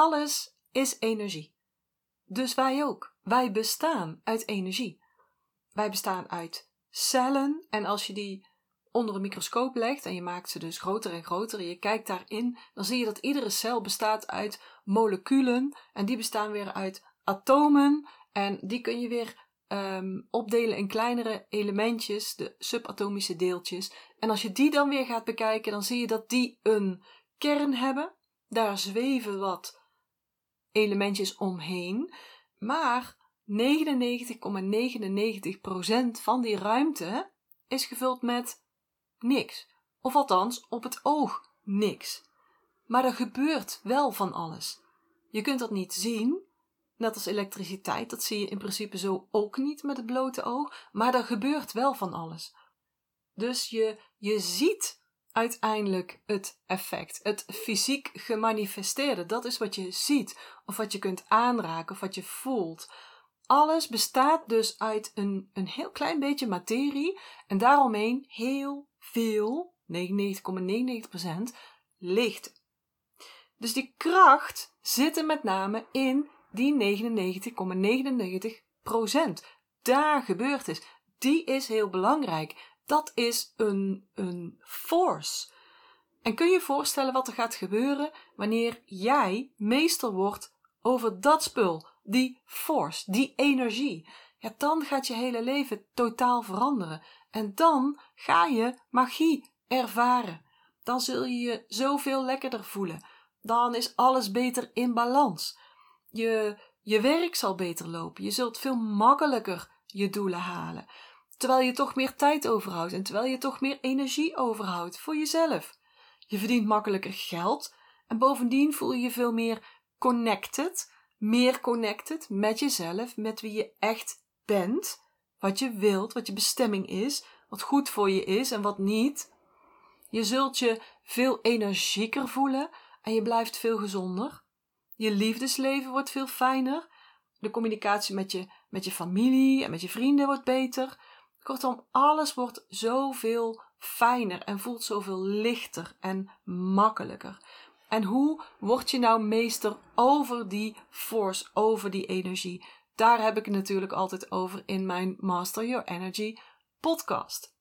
alles is energie. Dus wij ook. Wij bestaan uit energie. Wij bestaan uit cellen en als je die onder een microscoop legt en je maakt ze dus groter en groter en je kijkt daarin, dan zie je dat iedere cel bestaat uit moleculen en die bestaan weer uit atomen en die kun je weer um, opdelen in kleinere elementjes, de subatomische deeltjes. En als je die dan weer gaat bekijken, dan zie je dat die een kern hebben. Daar zweven wat elementjes omheen. Maar 99,99% ,99 van die ruimte is gevuld met niks. Of althans, op het oog niks. Maar er gebeurt wel van alles. Je kunt dat niet zien, net als elektriciteit, dat zie je in principe zo ook niet met het blote oog, maar er gebeurt wel van alles. Dus je, je ziet uiteindelijk het effect, het fysiek gemanifesteerde, dat is wat je ziet, of wat je kunt aanraken, of wat je voelt. Alles bestaat dus uit een, een heel klein beetje materie en daaromheen heel veel, 99,99% licht. Dus die kracht zit er met name in die 99,99% daar gebeurd is. Die is heel belangrijk. Dat is een, een force. En kun je je voorstellen wat er gaat gebeuren wanneer jij meester wordt over dat spul, die force, die energie? Ja, dan gaat je hele leven totaal veranderen. En dan ga je magie ervaren. Dan zul je je zoveel lekkerder voelen. Dan is alles beter in balans. Je, je werk zal beter lopen. Je zult veel makkelijker je doelen halen. Terwijl je toch meer tijd overhoudt en terwijl je toch meer energie overhoudt voor jezelf. Je verdient makkelijker geld en bovendien voel je je veel meer connected, meer connected met jezelf, met wie je echt bent, wat je wilt, wat je bestemming is, wat goed voor je is en wat niet. Je zult je veel energieker voelen en je blijft veel gezonder. Je liefdesleven wordt veel fijner. De communicatie met je, met je familie en met je vrienden wordt beter. Kortom, alles wordt zoveel fijner en voelt zoveel lichter en makkelijker. En hoe word je nou meester over die force, over die energie? Daar heb ik het natuurlijk altijd over in mijn Master Your Energy podcast.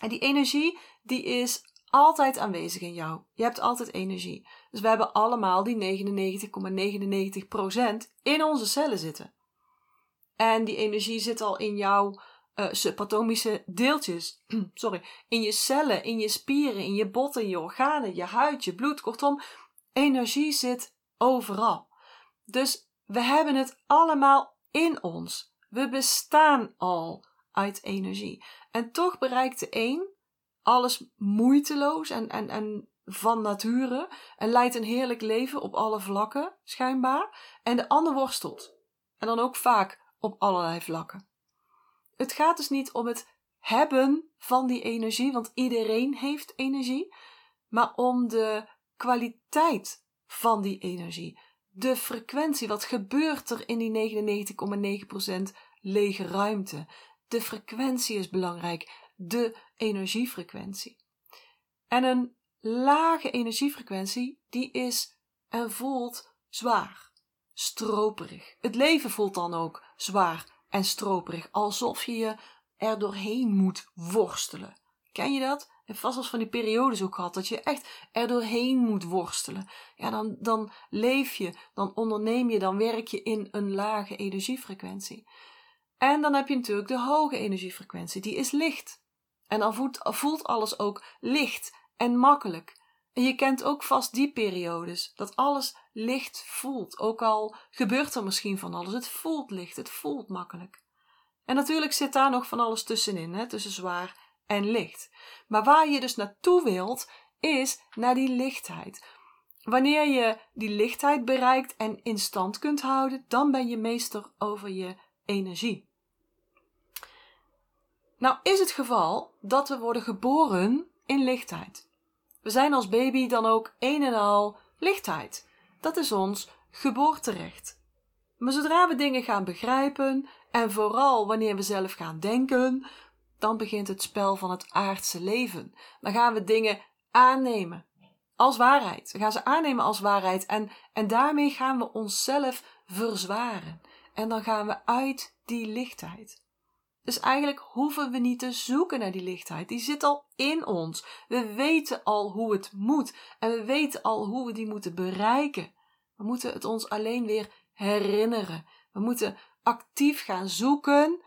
En die energie, die is altijd aanwezig in jou. Je hebt altijd energie. Dus we hebben allemaal die 99,99% in onze cellen zitten. En die energie zit al in jouw uh, subatomische deeltjes. Sorry. In je cellen, in je spieren, in je botten, in je organen, je huid, je bloed. Kortom, energie zit overal. Dus we hebben het allemaal in ons. We bestaan al uit energie. En toch bereikt de een alles moeiteloos en, en, en van nature en leidt een heerlijk leven op alle vlakken, schijnbaar, en de ander worstelt. En dan ook vaak op allerlei vlakken. Het gaat dus niet om het hebben van die energie, want iedereen heeft energie, maar om de kwaliteit van die energie. De frequentie, wat gebeurt er in die 99,9% lege ruimte? De frequentie is belangrijk de energiefrequentie. En een lage energiefrequentie, die is en voelt zwaar, stroperig. Het leven voelt dan ook zwaar en stroperig, alsof je je er doorheen moet worstelen. Ken je dat? En vast als van die periodes ook gehad, dat je echt er doorheen moet worstelen. Ja, dan, dan leef je, dan onderneem je, dan werk je in een lage energiefrequentie. En dan heb je natuurlijk de hoge energiefrequentie, die is licht. En dan voelt, voelt alles ook licht en makkelijk. En je kent ook vast die periodes, dat alles licht voelt. Ook al gebeurt er misschien van alles, het voelt licht, het voelt makkelijk. En natuurlijk zit daar nog van alles tussenin, hè, tussen zwaar en licht. Maar waar je dus naartoe wilt, is naar die lichtheid. Wanneer je die lichtheid bereikt en in stand kunt houden, dan ben je meester over je energie. Nou is het geval dat we worden geboren in lichtheid. We zijn als baby dan ook een en al lichtheid. Dat is ons geboorterecht. Maar zodra we dingen gaan begrijpen en vooral wanneer we zelf gaan denken, dan begint het spel van het aardse leven. Dan gaan we dingen aannemen. als waarheid. We gaan ze aannemen als waarheid. En, en daarmee gaan we onszelf verzwaren. En dan gaan we uit die lichtheid. Dus eigenlijk hoeven we niet te zoeken naar die lichtheid. Die zit al in ons. We weten al hoe het moet. En we weten al hoe we die moeten bereiken. We moeten het ons alleen weer herinneren. We moeten actief gaan zoeken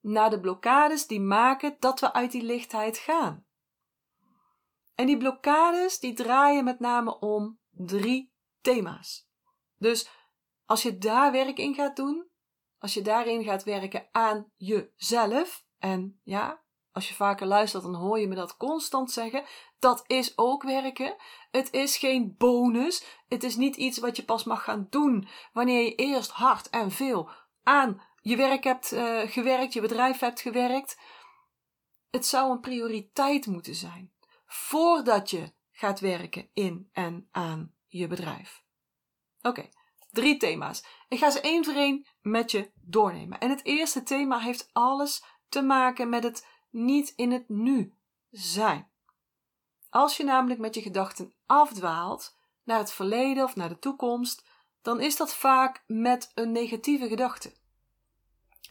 naar de blokkades die maken dat we uit die lichtheid gaan. En die blokkades die draaien met name om drie thema's. Dus als je daar werk in gaat doen, als je daarin gaat werken aan jezelf, en ja, als je vaker luistert, dan hoor je me dat constant zeggen. Dat is ook werken. Het is geen bonus. Het is niet iets wat je pas mag gaan doen wanneer je eerst hard en veel aan je werk hebt uh, gewerkt, je bedrijf hebt gewerkt. Het zou een prioriteit moeten zijn voordat je gaat werken in en aan je bedrijf. Oké, drie thema's. Ik ga ze één voor één met je doornemen. En het eerste thema heeft alles te maken met het niet in het nu zijn. Als je namelijk met je gedachten afdwaalt naar het verleden of naar de toekomst, dan is dat vaak met een negatieve gedachte.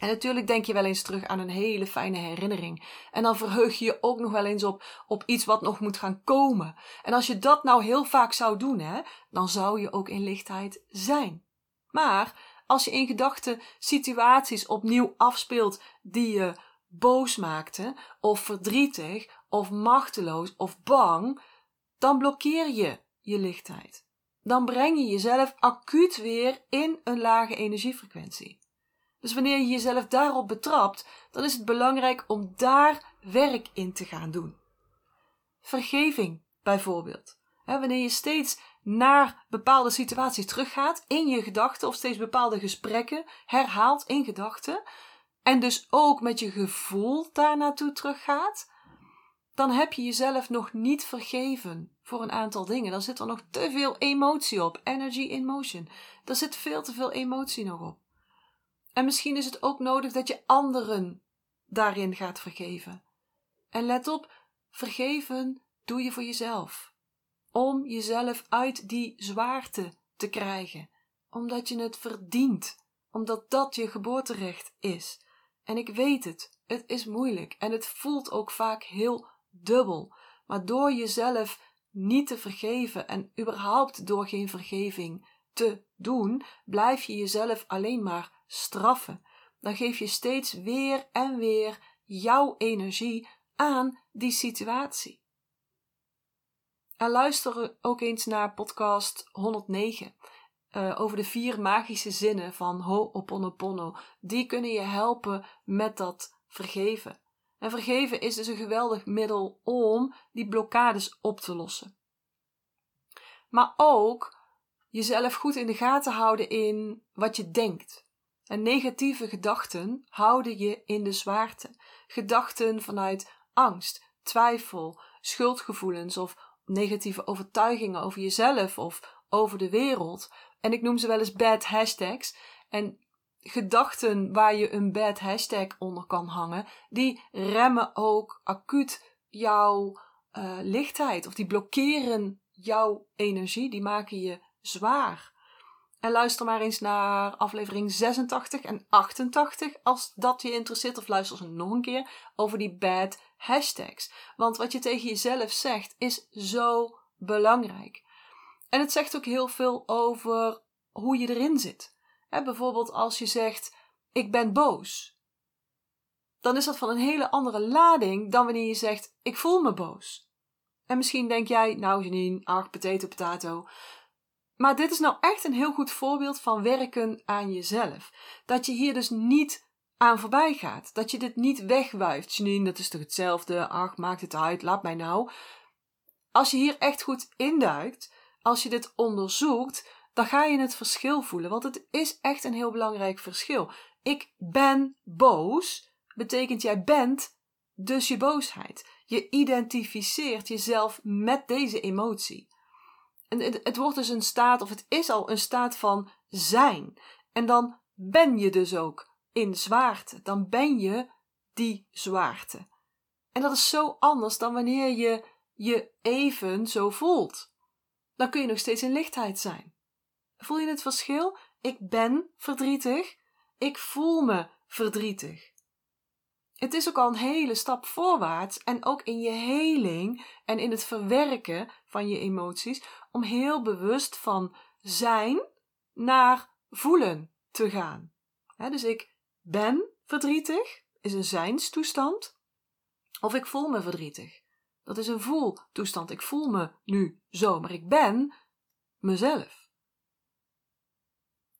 En natuurlijk denk je wel eens terug aan een hele fijne herinnering. En dan verheug je je ook nog wel eens op, op iets wat nog moet gaan komen. En als je dat nou heel vaak zou doen, hè, dan zou je ook in lichtheid zijn. Maar als je in gedachten situaties opnieuw afspeelt die je boos maakte, of verdrietig, of machteloos, of bang, dan blokkeer je je lichtheid. Dan breng je jezelf acuut weer in een lage energiefrequentie. Dus wanneer je jezelf daarop betrapt, dan is het belangrijk om daar werk in te gaan doen. Vergeving bijvoorbeeld. wanneer je steeds naar bepaalde situaties teruggaat in je gedachten of steeds bepaalde gesprekken herhaalt in gedachten en dus ook met je gevoel daar naartoe teruggaat, dan heb je jezelf nog niet vergeven voor een aantal dingen. Dan zit er nog te veel emotie op. Energy in motion. Er zit veel te veel emotie nog op. En misschien is het ook nodig dat je anderen daarin gaat vergeven. En let op, vergeven doe je voor jezelf. Om jezelf uit die zwaarte te krijgen. Omdat je het verdient. Omdat dat je geboorterecht is. En ik weet het, het is moeilijk en het voelt ook vaak heel dubbel. Maar door jezelf niet te vergeven en überhaupt door geen vergeving te doen, blijf je jezelf alleen maar straffen. Dan geef je steeds weer en weer jouw energie aan die situatie. En luister ook eens naar podcast 109 uh, over de vier magische zinnen van Ho'oponopono. Die kunnen je helpen met dat vergeven. En vergeven is dus een geweldig middel om die blokkades op te lossen. Maar ook jezelf goed in de gaten houden in wat je denkt. En negatieve gedachten houden je in de zwaarte. Gedachten vanuit angst, twijfel, schuldgevoelens of negatieve overtuigingen over jezelf of over de wereld. En ik noem ze wel eens bad hashtags. En gedachten waar je een bad hashtag onder kan hangen, die remmen ook acuut jouw uh, lichtheid of die blokkeren jouw energie, die maken je zwaar. En luister maar eens naar aflevering 86 en 88 als dat je interesseert. Of luister ze nog een keer over die bad hashtags. Want wat je tegen jezelf zegt is zo belangrijk. En het zegt ook heel veel over hoe je erin zit. bijvoorbeeld als je zegt: Ik ben boos. Dan is dat van een hele andere lading dan wanneer je zegt: Ik voel me boos. En misschien denk jij: Nou, Janine, ach, potato, potato. Maar dit is nou echt een heel goed voorbeeld van werken aan jezelf. Dat je hier dus niet aan voorbij gaat. Dat je dit niet wegwuift. Janine, dat is toch hetzelfde? Ach, maakt het uit, laat mij nou. Als je hier echt goed induikt, als je dit onderzoekt, dan ga je het verschil voelen. Want het is echt een heel belangrijk verschil. Ik ben boos, betekent jij bent dus je boosheid. Je identificeert jezelf met deze emotie. Het, het wordt dus een staat, of het is al een staat van zijn. En dan ben je dus ook in zwaarte. Dan ben je die zwaarte. En dat is zo anders dan wanneer je je even zo voelt. dan kun je nog steeds in lichtheid zijn. Voel je het verschil? Ik ben verdrietig. Ik voel me verdrietig. Het is ook al een hele stap voorwaarts en ook in je heling en in het verwerken van je emoties om heel bewust van zijn naar voelen te gaan. dus ik ben verdrietig, is een zijnstoestand, of ik voel me verdrietig. Dat is een voeltoestand. Ik voel me nu zo, maar ik ben mezelf.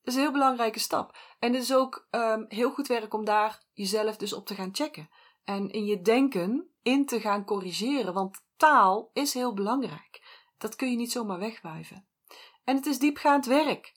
Is een heel belangrijke stap. En het is ook um, heel goed werk om daar jezelf dus op te gaan checken. En in je denken in te gaan corrigeren. Want taal is heel belangrijk. Dat kun je niet zomaar wegwuiven. En het is diepgaand werk.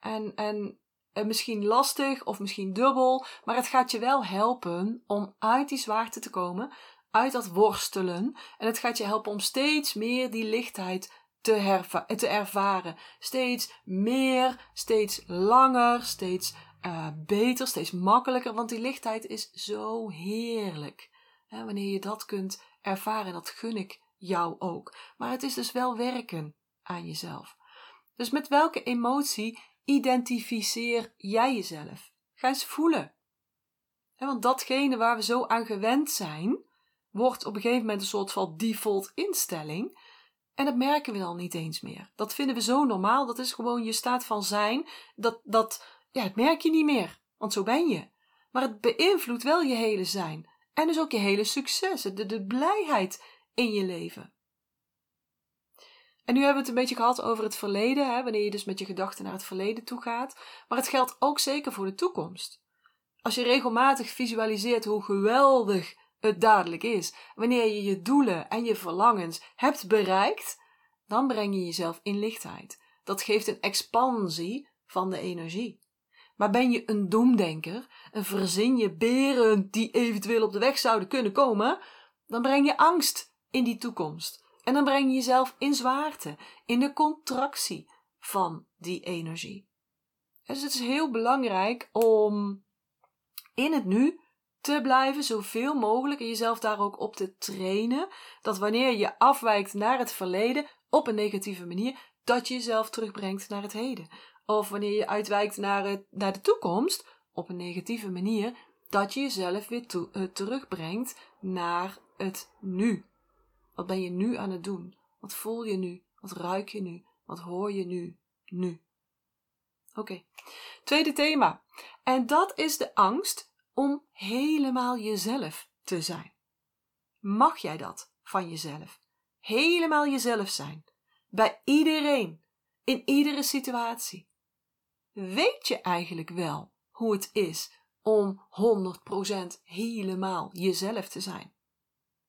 En, en, en misschien lastig of misschien dubbel. Maar het gaat je wel helpen om uit die zwaarte te komen. Uit dat worstelen. En het gaat je helpen om steeds meer die lichtheid te, ervaren. Steeds meer, steeds langer, steeds uh, beter, steeds makkelijker. Want die lichtheid is zo heerlijk. Wanneer je dat kunt ervaren, dat gun ik jou ook. Maar het is dus wel werken aan jezelf. Dus met welke emotie identificeer jij jezelf? Ga eens voelen. want datgene waar we zo aan gewend zijn, wordt op een gegeven moment een soort van default instelling. En dat merken we dan niet eens meer. Dat vinden we zo normaal. Dat is gewoon je staat van zijn. Dat, dat, ja, het merk je niet meer. Want zo ben je. Maar het beïnvloedt wel je hele zijn. En dus ook je hele succes. De, de blijheid in je leven. En nu hebben we het een beetje gehad over het verleden. Hè, wanneer je dus met je gedachten naar het verleden toe gaat. Maar het geldt ook zeker voor de toekomst. Als je regelmatig visualiseert hoe geweldig het dadelijk is. Wanneer je je doelen en je verlangens hebt bereikt, dan breng je jezelf in lichtheid. Dat geeft een expansie van de energie. Maar ben je een doemdenker en verzin je beren die eventueel op de weg zouden kunnen komen, dan breng je angst in die toekomst. En dan breng je jezelf in zwaarte, in de contractie van die energie. Dus het is heel belangrijk om in het nu te blijven, zoveel mogelijk, en jezelf daar ook op te trainen, dat wanneer je afwijkt naar het verleden op een negatieve manier, dat je jezelf terugbrengt naar het heden. Of wanneer je uitwijkt naar, het, naar de toekomst op een negatieve manier, dat je jezelf weer uh, terugbrengt naar het nu. Wat ben je nu aan het doen? Wat voel je nu? Wat ruik je nu? Wat hoor je nu? Nu. Oké. Tweede thema. En dat is de angst om helemaal jezelf te zijn. Mag jij dat van jezelf? Helemaal jezelf zijn. Bij iedereen. In iedere situatie. Weet je eigenlijk wel hoe het is om 100% helemaal jezelf te zijn?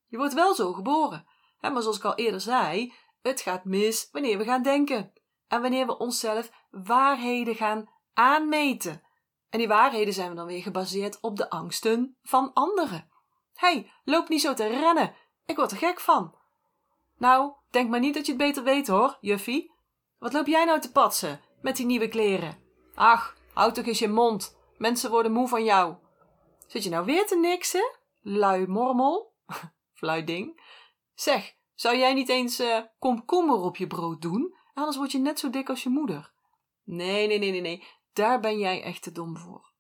Je wordt wel zo geboren. Hè? Maar zoals ik al eerder zei, het gaat mis wanneer we gaan denken. En wanneer we onszelf waarheden gaan aanmeten. En die waarheden zijn we dan weer gebaseerd op de angsten van anderen. Hey, loop niet zo te rennen. Ik word er gek van. Nou, denk maar niet dat je het beter weet hoor, juffie. Wat loop jij nou te patsen met die nieuwe kleren? Ach, houd toch eens je mond. Mensen worden moe van jou. Zit je nou weer te niksen? Lui mormel? Flui ding. Zeg, zou jij niet eens uh, komkommer op je brood doen? Anders word je net zo dik als je moeder. Nee, nee, nee, nee, nee. Daar ben jij echt te dom voor.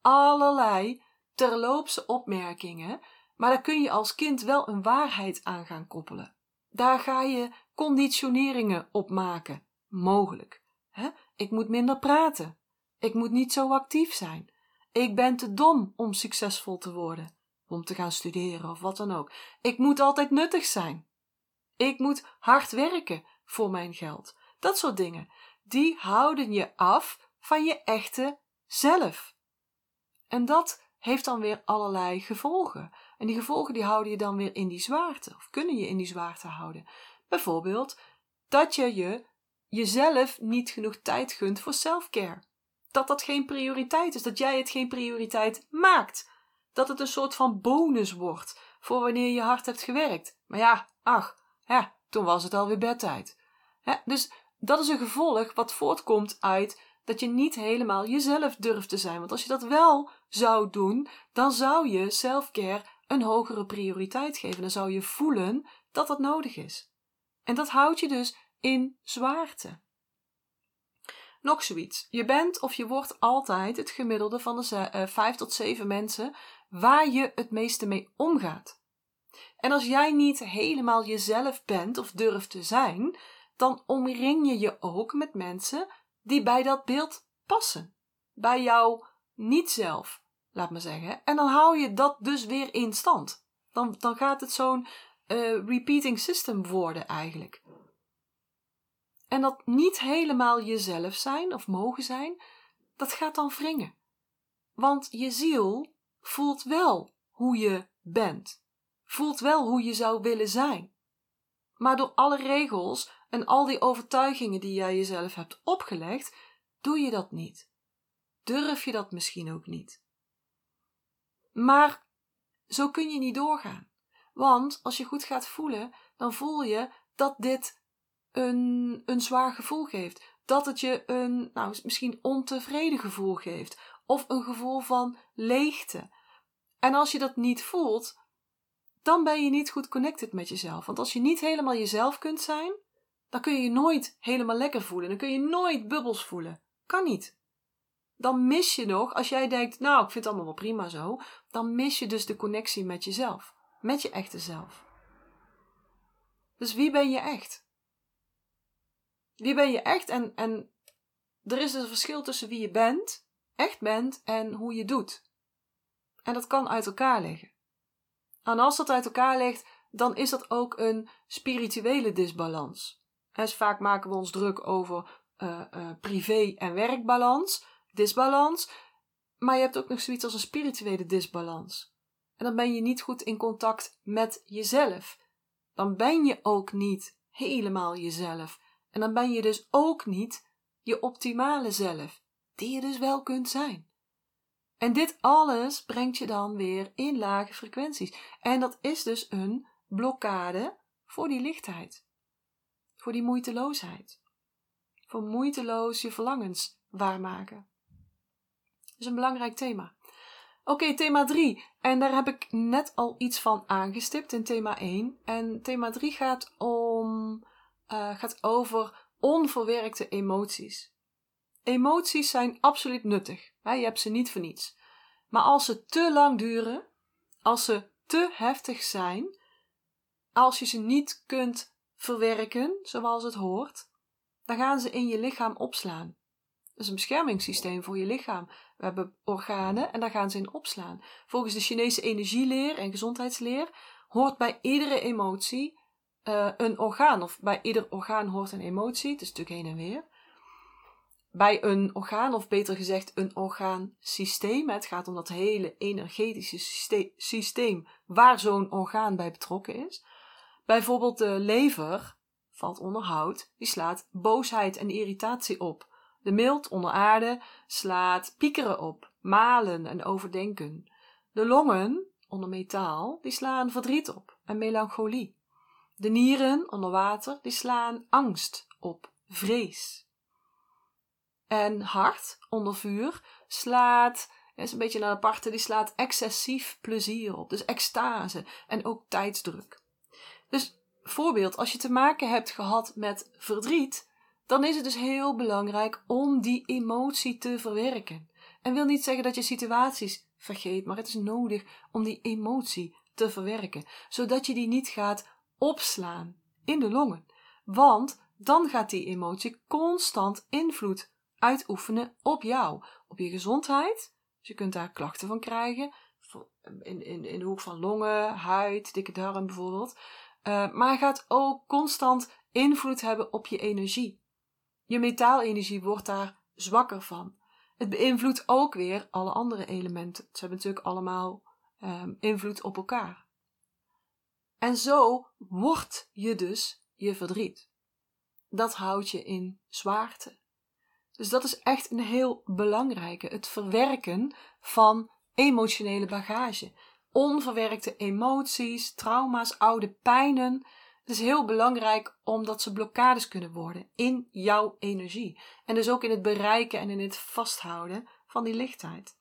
Allerlei terloopse opmerkingen, maar daar kun je als kind wel een waarheid aan gaan koppelen. Daar ga je conditioneringen op maken. Mogelijk. Hè? Ik moet minder praten. Ik moet niet zo actief zijn. Ik ben te dom om succesvol te worden, om te gaan studeren of wat dan ook. Ik moet altijd nuttig zijn. Ik moet hard werken voor mijn geld. Dat soort dingen. Die houden je af van je echte zelf. En dat heeft dan weer allerlei gevolgen. En die gevolgen die houden je dan weer in die zwaarte, of kunnen je in die zwaarte houden. Bijvoorbeeld dat je je jezelf niet genoeg tijd gunt voor selfcare. Dat dat geen prioriteit is, dat jij het geen prioriteit maakt. Dat het een soort van bonus wordt voor wanneer je hard hebt gewerkt. Maar ja, ach, ja, toen was het alweer bedtijd. dus dat is een gevolg wat voortkomt uit dat je niet helemaal jezelf durft te zijn. Want als je dat wel zou doen, dan zou je selfcare een hogere prioriteit geven. Dan zou je voelen dat dat nodig is. En dat houdt je dus in zwaarte. Nog zoiets. Je bent of je wordt altijd het gemiddelde van de uh, vijf tot zeven mensen waar je het meeste mee omgaat. En als jij niet helemaal jezelf bent of durft te zijn, dan omring je je ook met mensen die bij dat beeld passen. Bij jou niet zelf, laat maar zeggen. En dan hou je dat dus weer in stand. Dan, dan gaat het zo'n uh, repeating system worden eigenlijk. En dat niet helemaal jezelf zijn of mogen zijn, dat gaat dan wringen. Want je ziel voelt wel hoe je bent, voelt wel hoe je zou willen zijn. Maar door alle regels en al die overtuigingen die jij jezelf hebt opgelegd, doe je dat niet. Durf je dat misschien ook niet. Maar zo kun je niet doorgaan. Want als je goed gaat voelen, dan voel je dat dit een, een zwaar gevoel geeft. Dat het je een, nou, misschien ontevreden gevoel geeft. Of een gevoel van leegte. En als je dat niet voelt, dan ben je niet goed connected met jezelf. Want als je niet helemaal jezelf kunt zijn, dan kun je je nooit helemaal lekker voelen. Dan kun je nooit bubbels voelen. Kan niet. Dan mis je nog, als jij denkt, nou, ik vind het allemaal wel prima zo, dan mis je dus de connectie met jezelf. Met je echte zelf. Dus wie ben je echt? Wie ben je echt? En, en er is dus een verschil tussen wie je bent, echt bent, en hoe je doet. En dat kan uit elkaar liggen. En als dat uit elkaar ligt, dan is dat ook een spirituele disbalans. Dus vaak maken we ons druk over uh, uh, privé- en werkbalans, disbalans. Maar je hebt ook nog zoiets als een spirituele disbalans. En dan ben je niet goed in contact met jezelf. Dan ben je ook niet helemaal jezelf. En dan ben je dus ook niet je optimale zelf, die je dus wel kunt zijn. En dit alles brengt je dan weer in lage frequenties. En dat is dus een blokkade voor die lichtheid. Voor die moeiteloosheid. Voor moeiteloos je verlangens waarmaken. Dat is een belangrijk thema. Oké, thema 3. En daar heb ik net al iets van aangestipt in thema 1. En thema 3 gaat om uh, gaat over onverwerkte emoties. Emoties zijn absoluut nuttig. Hè? Je hebt ze niet voor niets. Maar als ze te lang duren, als ze te heftig zijn, als je ze niet kunt verwerken zoals het hoort, dan gaan ze in je lichaam opslaan. Dat is een beschermingssysteem voor je lichaam. We hebben organen en daar gaan ze in opslaan. Volgens de Chinese energieleer en gezondheidsleer hoort bij iedere emotie uh, een orgaan, of bij ieder orgaan hoort een emotie, het is natuurlijk heen en weer. Bij een orgaan, of beter gezegd een orgaansysteem, het gaat om dat hele energetische systeem waar zo'n orgaan bij betrokken is. Bijvoorbeeld de lever valt onder hout, die slaat boosheid en irritatie op. De milt onder aarde slaat piekeren op, malen en overdenken. De longen onder metaal, die slaan verdriet op en melancholie. De nieren onder water die slaan angst op, vrees. En hart onder vuur slaat, is een beetje een aparte, die slaat excessief plezier op. Dus extase en ook tijdsdruk. Dus voorbeeld, als je te maken hebt gehad met verdriet, dan is het dus heel belangrijk om die emotie te verwerken. En wil niet zeggen dat je situaties vergeet, maar het is nodig om die emotie te verwerken, zodat je die niet gaat opslaan in de longen. Want dan gaat die emotie constant invloed uitoefenen op jou, op je gezondheid. Dus je kunt daar klachten van krijgen, in, in, in de hoek van longen, huid, dikke darm bijvoorbeeld. Uh, maar gaat ook constant invloed hebben op je energie. Je metaalenergie wordt daar zwakker van. Het beïnvloedt ook weer alle andere elementen. Ze hebben natuurlijk allemaal um, invloed op elkaar. En zo wordt je dus je verdriet. Dat houdt je in zwaarte. Dus dat is echt een heel belangrijke. Het verwerken van emotionele bagage. Onverwerkte emoties, trauma's, oude pijnen. Het is heel belangrijk omdat ze blokkades kunnen worden in jouw energie. En dus ook in het bereiken en in het vasthouden van die lichtheid.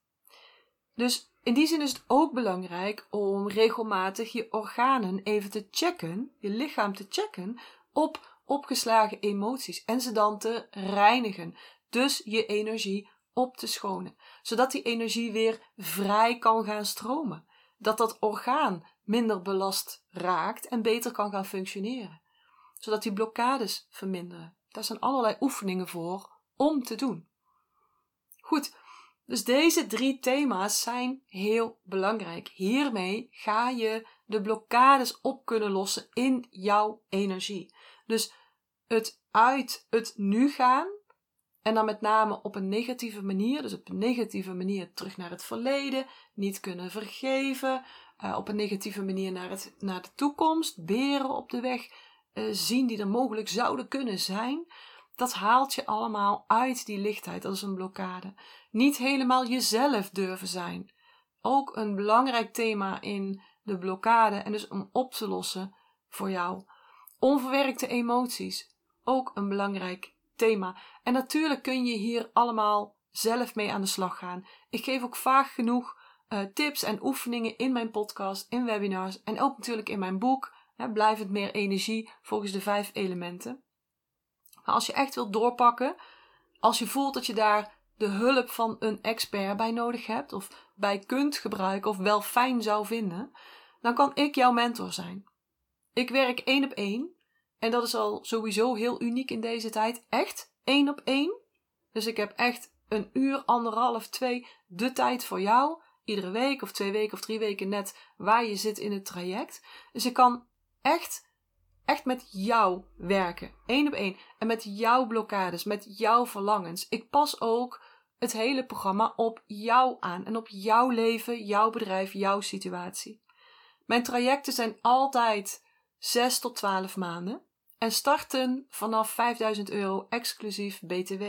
Dus in die zin is het ook belangrijk om regelmatig je organen even te checken, je lichaam te checken, op opgeslagen emoties en ze dan te reinigen. Dus je energie op te schonen, zodat die energie weer vrij kan gaan stromen. Dat dat orgaan minder belast raakt en beter kan gaan functioneren. Zodat die blokkades verminderen. Daar zijn allerlei oefeningen voor om te doen. Goed, dus deze drie thema's zijn heel belangrijk. Hiermee ga je de blokkades op kunnen lossen in jouw energie. Dus het uit het nu gaan en dan met name op een negatieve manier, dus op een negatieve manier terug naar het verleden, niet kunnen vergeven, uh, op een negatieve manier naar, het, naar de toekomst, beren op de weg uh, zien die er mogelijk zouden kunnen zijn. Dat haalt je allemaal uit die lichtheid. Dat is een blokkade. Niet helemaal jezelf durven zijn. Ook een belangrijk thema in de blokkade en dus om op te lossen voor jou. Onverwerkte emoties. Ook een belangrijk thema. En natuurlijk kun je hier allemaal zelf mee aan de slag gaan. Ik geef ook vaak genoeg uh, tips en oefeningen in mijn podcast, in webinars en ook natuurlijk in mijn boek. Hè, Blijf het meer energie volgens de vijf elementen. Maar als je echt wilt doorpakken, als je voelt dat je daar de hulp van een expert bij nodig hebt, of bij kunt gebruiken, of wel fijn zou vinden, dan kan ik jouw mentor zijn. Ik werk één op één, en dat is al sowieso heel uniek in deze tijd. Echt één op één. Dus ik heb echt een uur, anderhalf, twee de tijd voor jou. Iedere week of twee weken of drie weken net waar je zit in het traject. Dus ik kan echt echt met jou werken. één op één. En met jouw blokkades, met jouw verlangens. Ik pas ook het hele programma op jou aan. En op jouw leven, jouw bedrijf, jouw situatie. Mijn trajecten zijn altijd 6 tot 12 maanden. En starten vanaf 5000 euro exclusief BTW.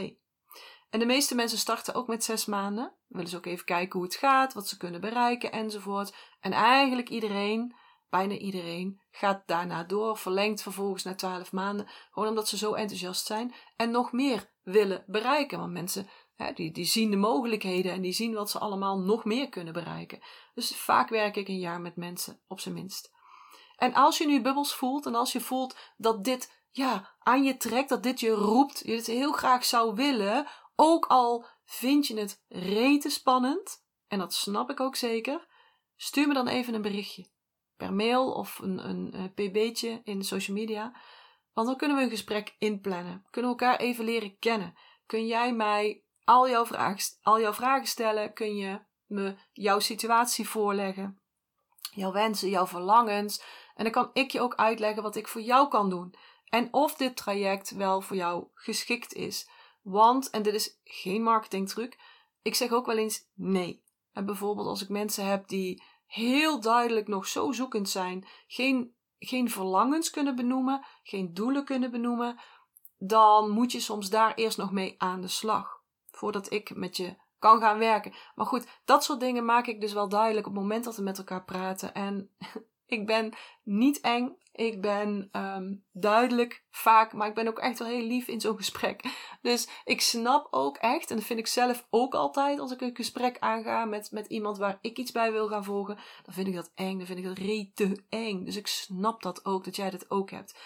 En de meeste mensen starten ook met 6 maanden. Willen ze ook even kijken hoe het gaat, wat ze kunnen bereiken enzovoort. En eigenlijk iedereen bijna iedereen gaat daarna door, verlengt vervolgens naar 12 maanden, gewoon omdat ze zo enthousiast zijn en nog meer willen bereiken. Want mensen hè, die, die zien de mogelijkheden en die zien wat ze allemaal nog meer kunnen bereiken. Dus vaak werk ik een jaar met mensen, op zijn minst. En als je nu bubbels voelt en als je voelt dat dit ja, aan je trekt, dat dit je roept, je het heel graag zou willen, ook al vind je het rete spannend, en dat snap ik ook zeker, stuur me dan even een berichtje per mail of een, een, een pb'tje in social media. Want dan kunnen we een gesprek inplannen. Kunnen we elkaar even leren kennen. Kun jij mij al jouw, vragen, al jouw vragen stellen? Kun je me jouw situatie voorleggen? Jouw wensen, jouw verlangens. En dan kan ik je ook uitleggen wat ik voor jou kan doen. En of dit traject wel voor jou geschikt is. Want, en dit is geen marketingtruc, ik zeg ook wel eens nee. En bijvoorbeeld als ik mensen heb die heel duidelijk nog zo zoekend zijn, geen, geen verlangens kunnen benoemen, geen doelen kunnen benoemen, dan moet je soms daar eerst nog mee aan de slag. Voordat ik met je kan gaan werken. Maar goed, dat soort dingen maak ik dus wel duidelijk op het moment dat we met elkaar praten. En ik ben niet eng. Ik ben um, duidelijk vaak, maar ik ben ook echt wel heel lief in zo'n gesprek. Dus ik snap ook echt, en dat vind ik zelf ook altijd als ik een gesprek aanga met, met iemand waar ik iets bij wil gaan volgen, dan vind ik dat eng, dan vind ik dat rete eng. Dus ik snap dat ook, dat jij dat ook hebt.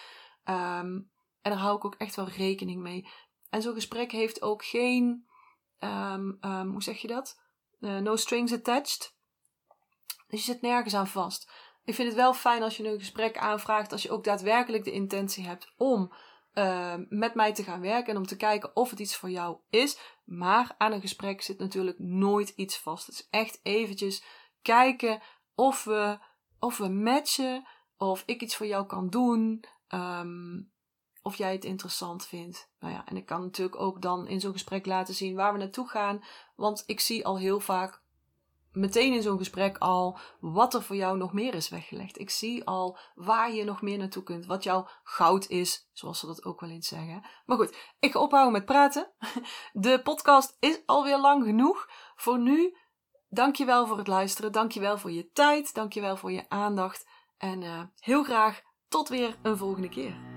Um, en daar hou ik ook echt wel rekening mee. En zo'n gesprek heeft ook geen, um, hoe zeg je dat? Uh, no strings attached. Dus je zit nergens aan vast. Ik vind het wel fijn als je een gesprek aanvraagt, als je ook daadwerkelijk de intentie hebt om uh, met mij te gaan werken en om te kijken of het iets voor jou is. Maar aan een gesprek zit natuurlijk nooit iets vast. Het is echt eventjes kijken of we, of we matchen, of ik iets voor jou kan doen, um, of jij het interessant vindt. Nou ja, en ik kan natuurlijk ook dan in zo'n gesprek laten zien waar we naartoe gaan, want ik zie al heel vaak meteen in zo'n gesprek al wat er voor jou nog meer is weggelegd. Ik zie al waar je nog meer naartoe kunt, wat jouw goud is, zoals ze dat ook wel eens zeggen. Maar goed, ik ga ophouden met praten. De podcast is alweer lang genoeg. Voor nu, dankjewel voor het luisteren, dankjewel voor je tijd, dankjewel voor je aandacht en uh, heel graag tot weer een volgende keer.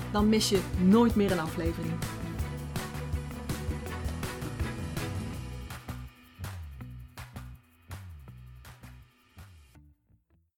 Dan mis je nooit meer een aflevering.